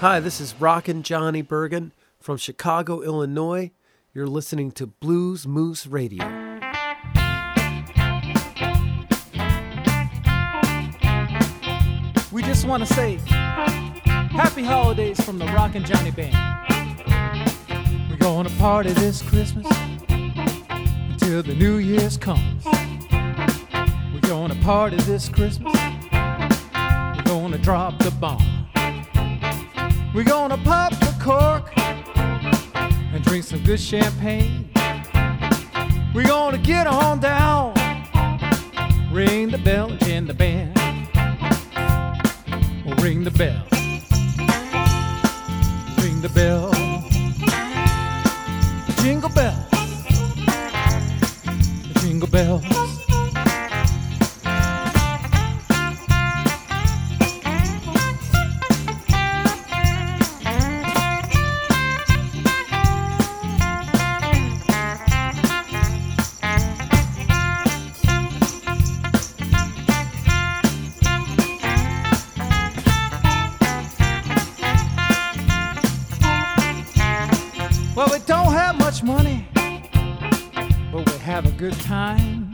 Hi, this is Rockin' Johnny Burgin from Chicago, Illinois. You're listening to Blues Moose Radio. We just want to say happy holidays from the Rockin' Johnny Band. We're gonna party this Christmas until the New Year's comes. We're gonna party this Christmas. We're gonna drop the bomb. We're gonna pop the cork and drink some good champagne. We're gonna get on down, ring the bell in the band. Ring the bell. Ring the bell. Jingle bells. Jingle bells. time.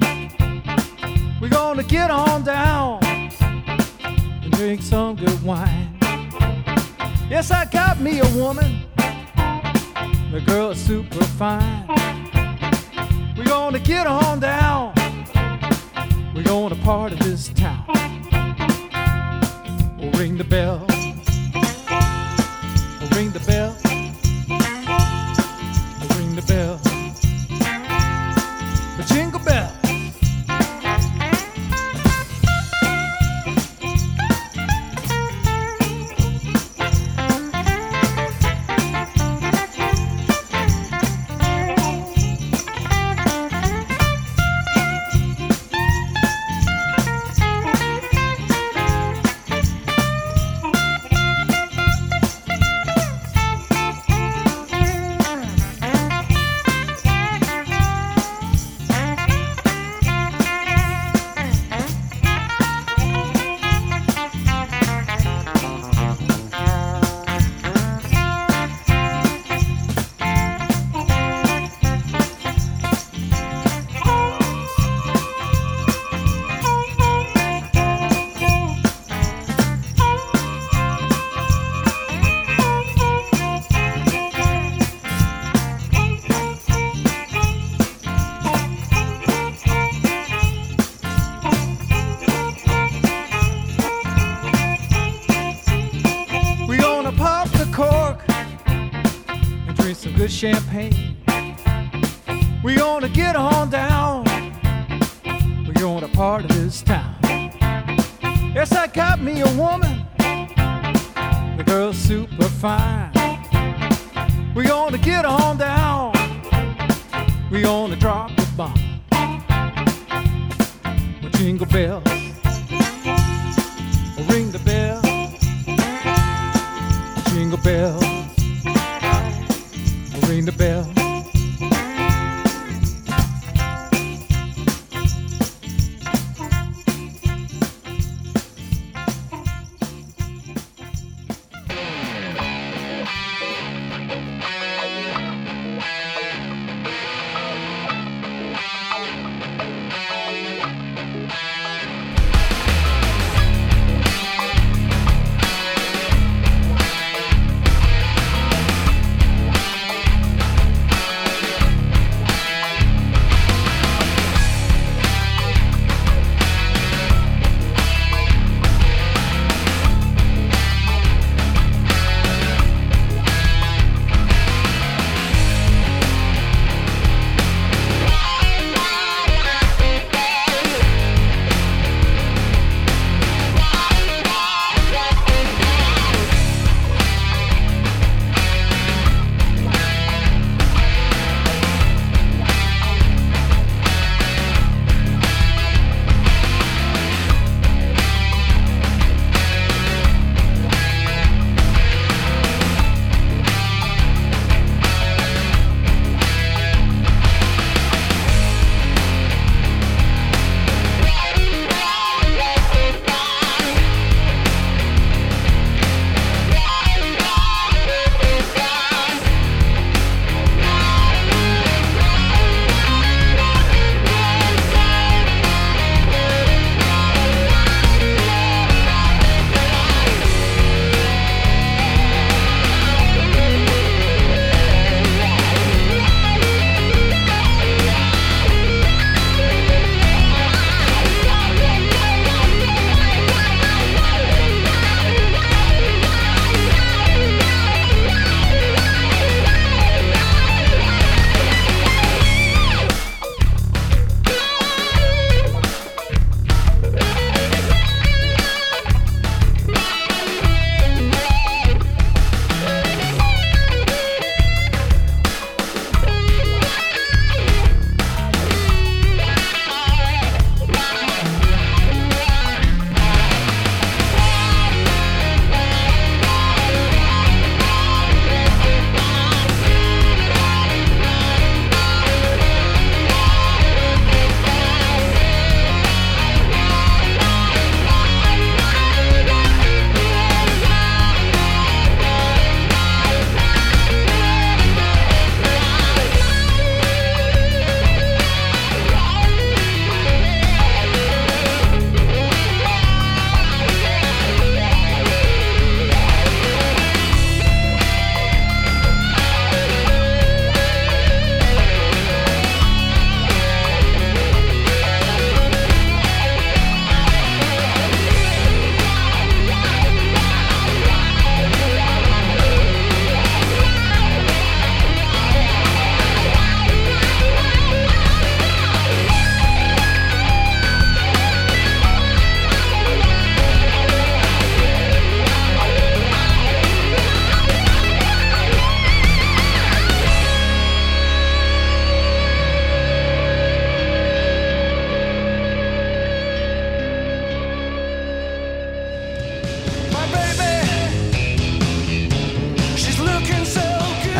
We're gonna get on down and drink some good wine. Yes, I got me a woman. The girl is super fine.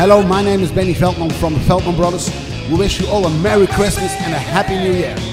Hello, my name is Benny Veldman from the Veldman Brothers. We wish you all a Merry Christmas and a Happy New Year.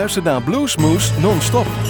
Luistert naar Bluesmoose non-stop.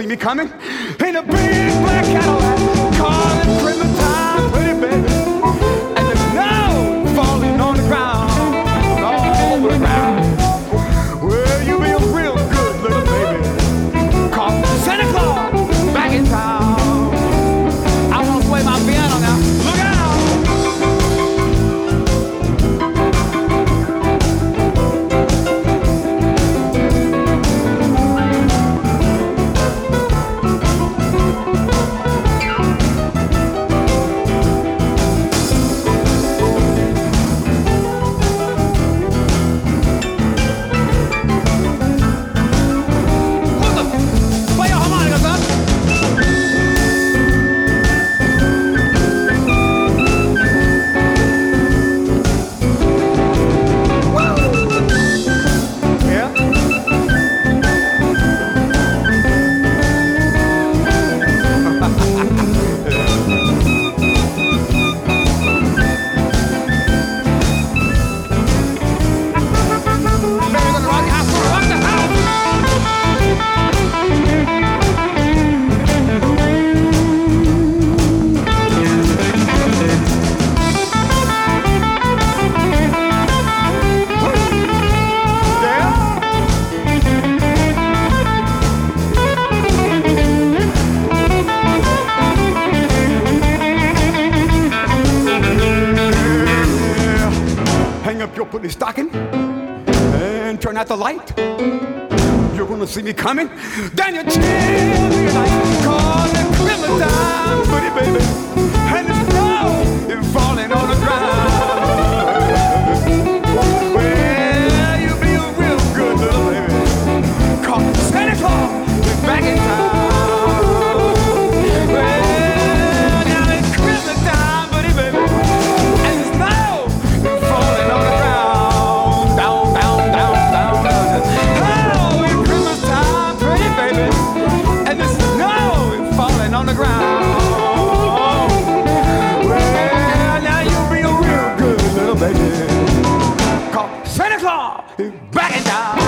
see me coming? see me coming? Claw, back it down.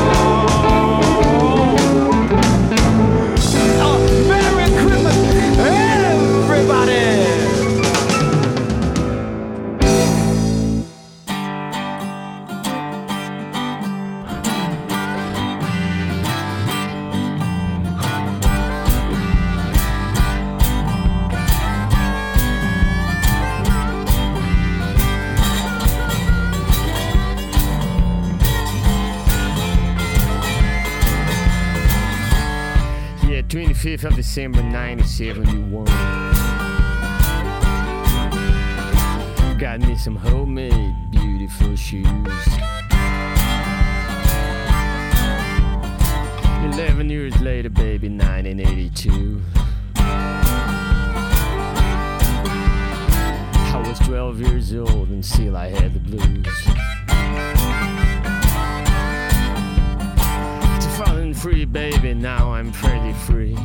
December 1971. Got me some homemade beautiful shoes. 11 years later, baby, 1982. I was 12 years old and still I had the blues. It's falling free, baby, now I'm pretty free.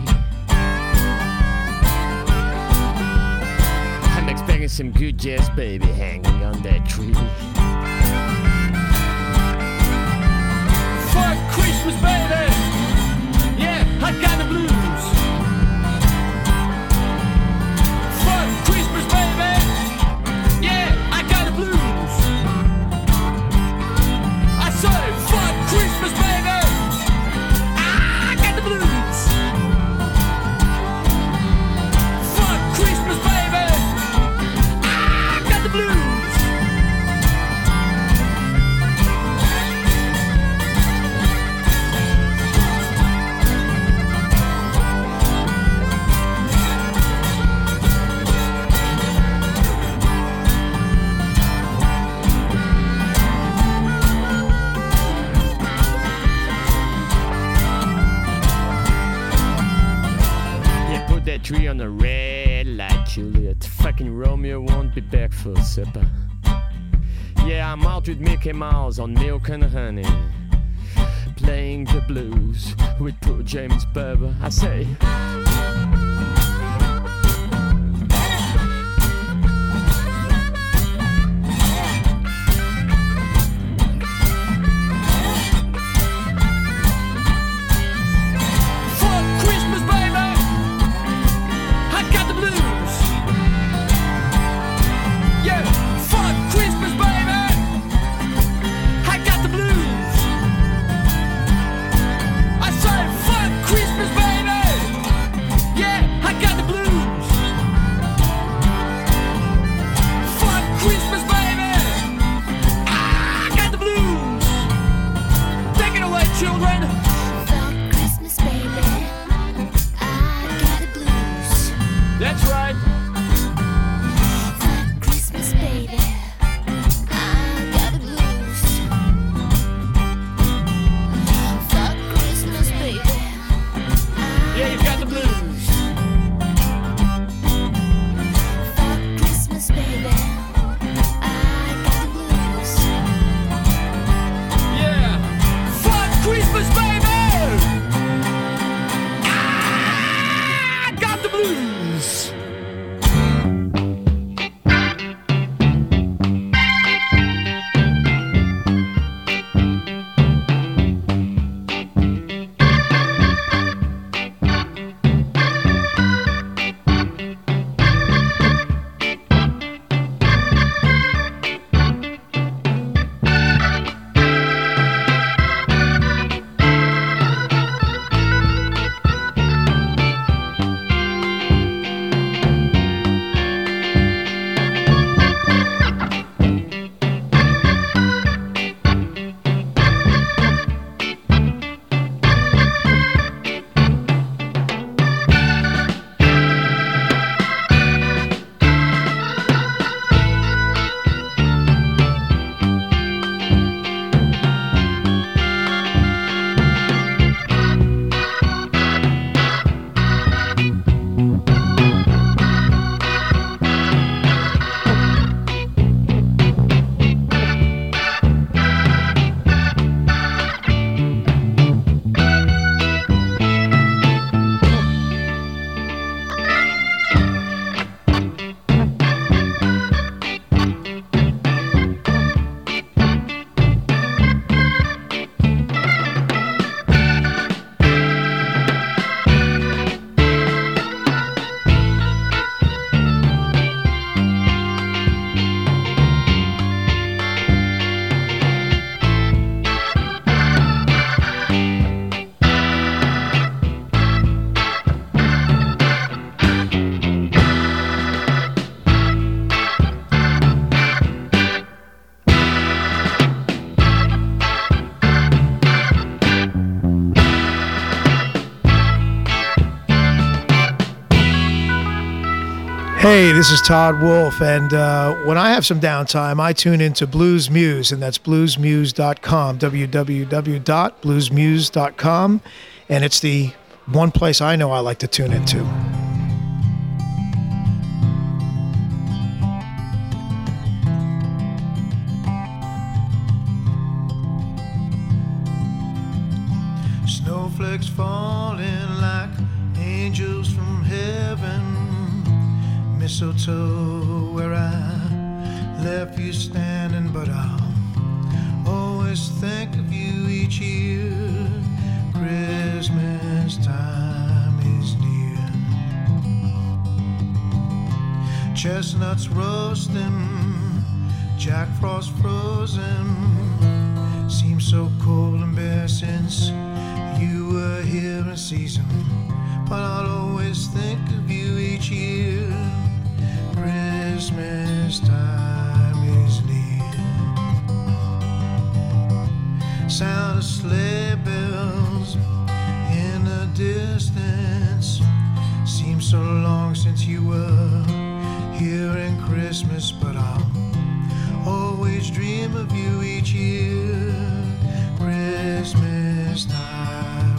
is some good jazz, baby, hanging on that tree. Fuck Christmas, baby! Yeah, I got the blues! it back for supper. Yeah, I'm out with Mickey Mouse on milk and honey. Playing the blues with poor James Berber. I say. Hey, this is Todd Wolf, and uh, when I have some downtime, I tune into Blues Moose, and that's bluesmoose.com, www.bluesmoose.com, and it's the one place I know I like to tune into. Snowflakes falling Mistletoe where I left you standing, but I'll always think of you each year. Christmas time is near. Chestnuts roasting, Jack Frost frozen. Seems so cold and bare since you were here in season. But I'll always think of you each year. Christmas time is near. Sound of sleigh bells in the distance. Seems so long since you were here in Christmas, but I'll always dream of you each year. Christmas time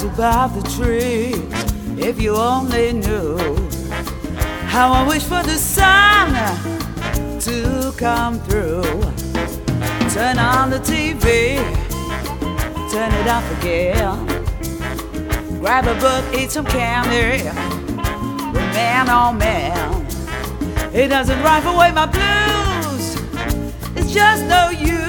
skies above the tree. If you only knew how I wish for the sun to come through. Turn on the TV, turn it off again. Grab a book, eat some candy. But man, oh man, it doesn't drive away my blues. It's just no use.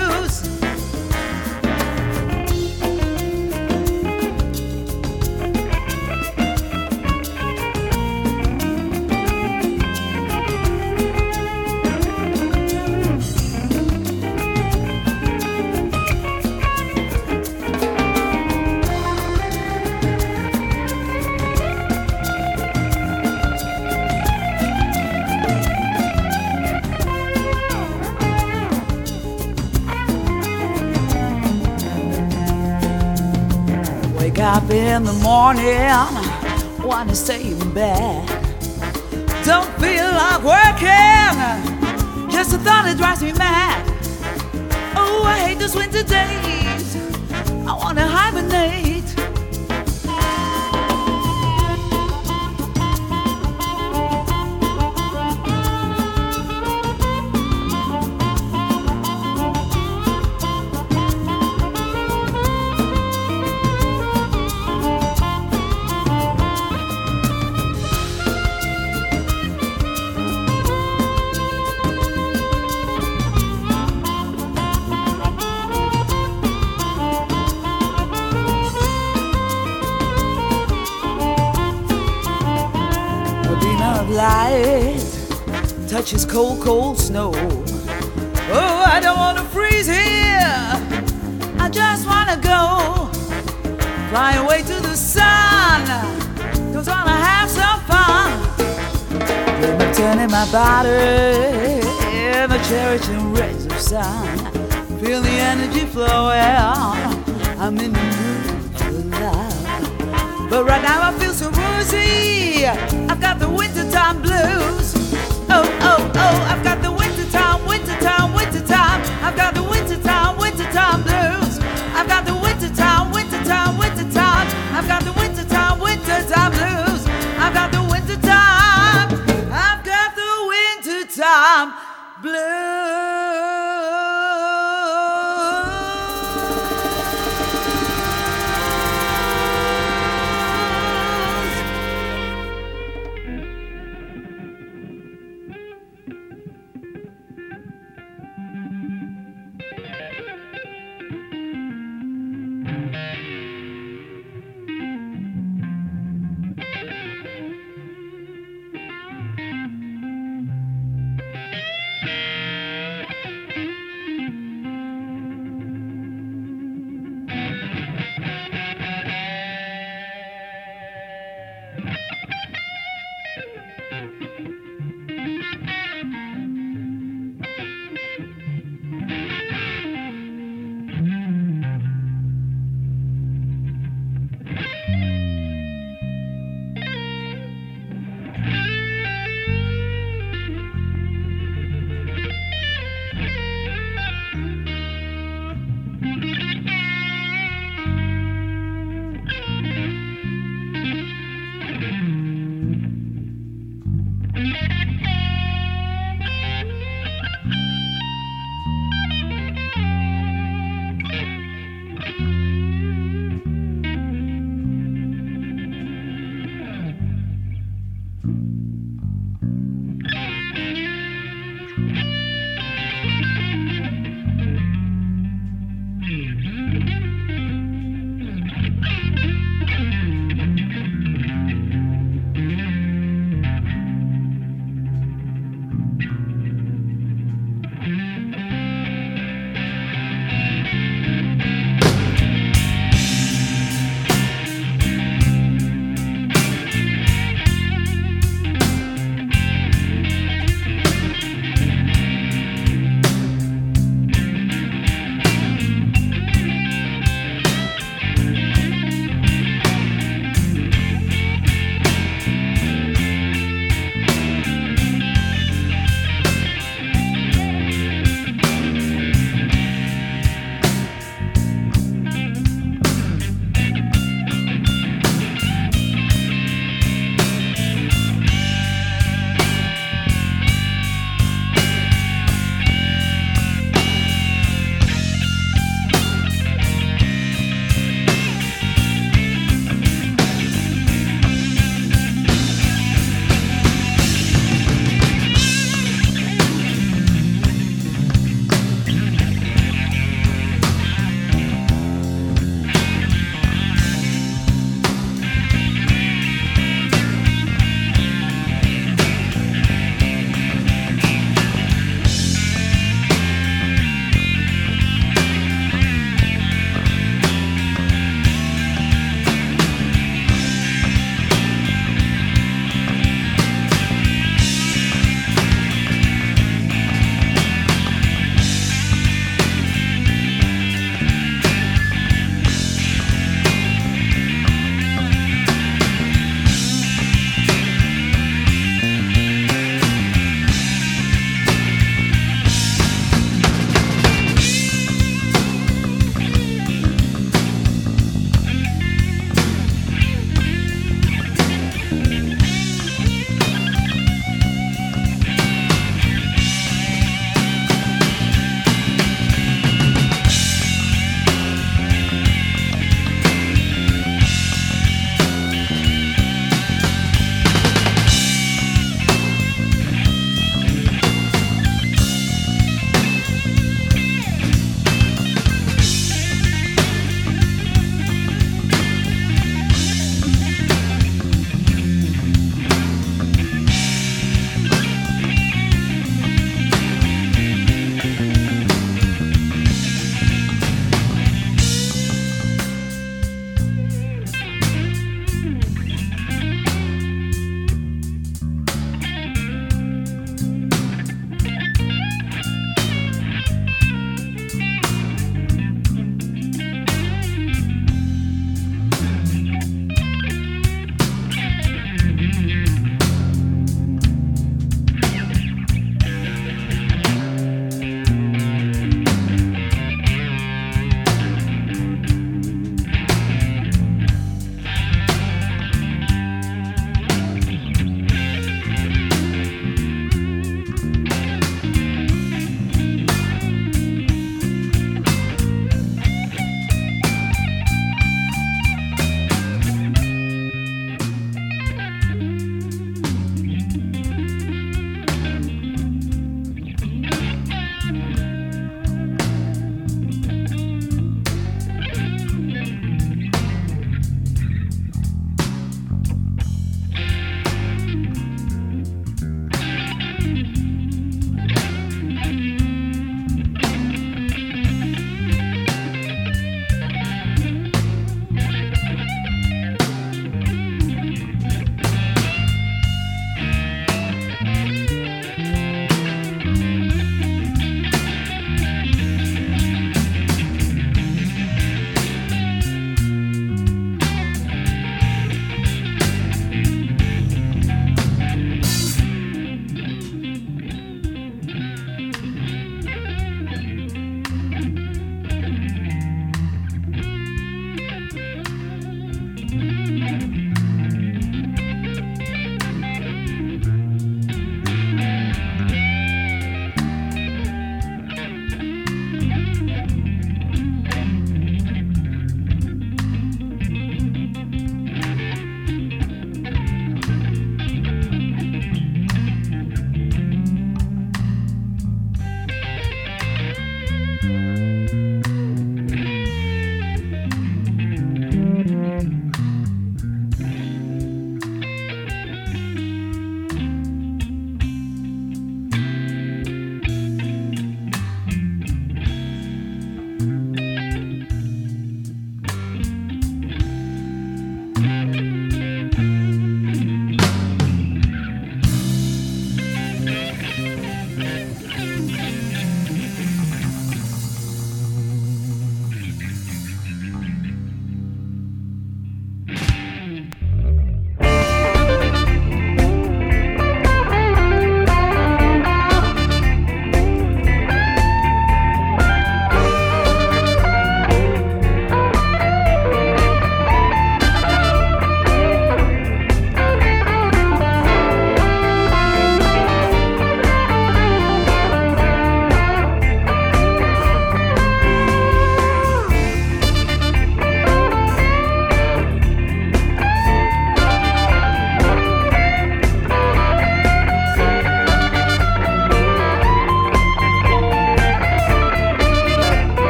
In the morning, wanna stay in bed. Don't feel like working, just the thought it drives me mad. Oh, I hate those winter days. I wanna hibernate. Cold, cold snow. Oh, I don't wanna freeze here. I just wanna go. Fly away to the sun. Cause wanna have some fun. Dream of turning my body the cherishing rays of sun. Feel the energy flowing. I'm in the mood for love. But right now I feel so woozy.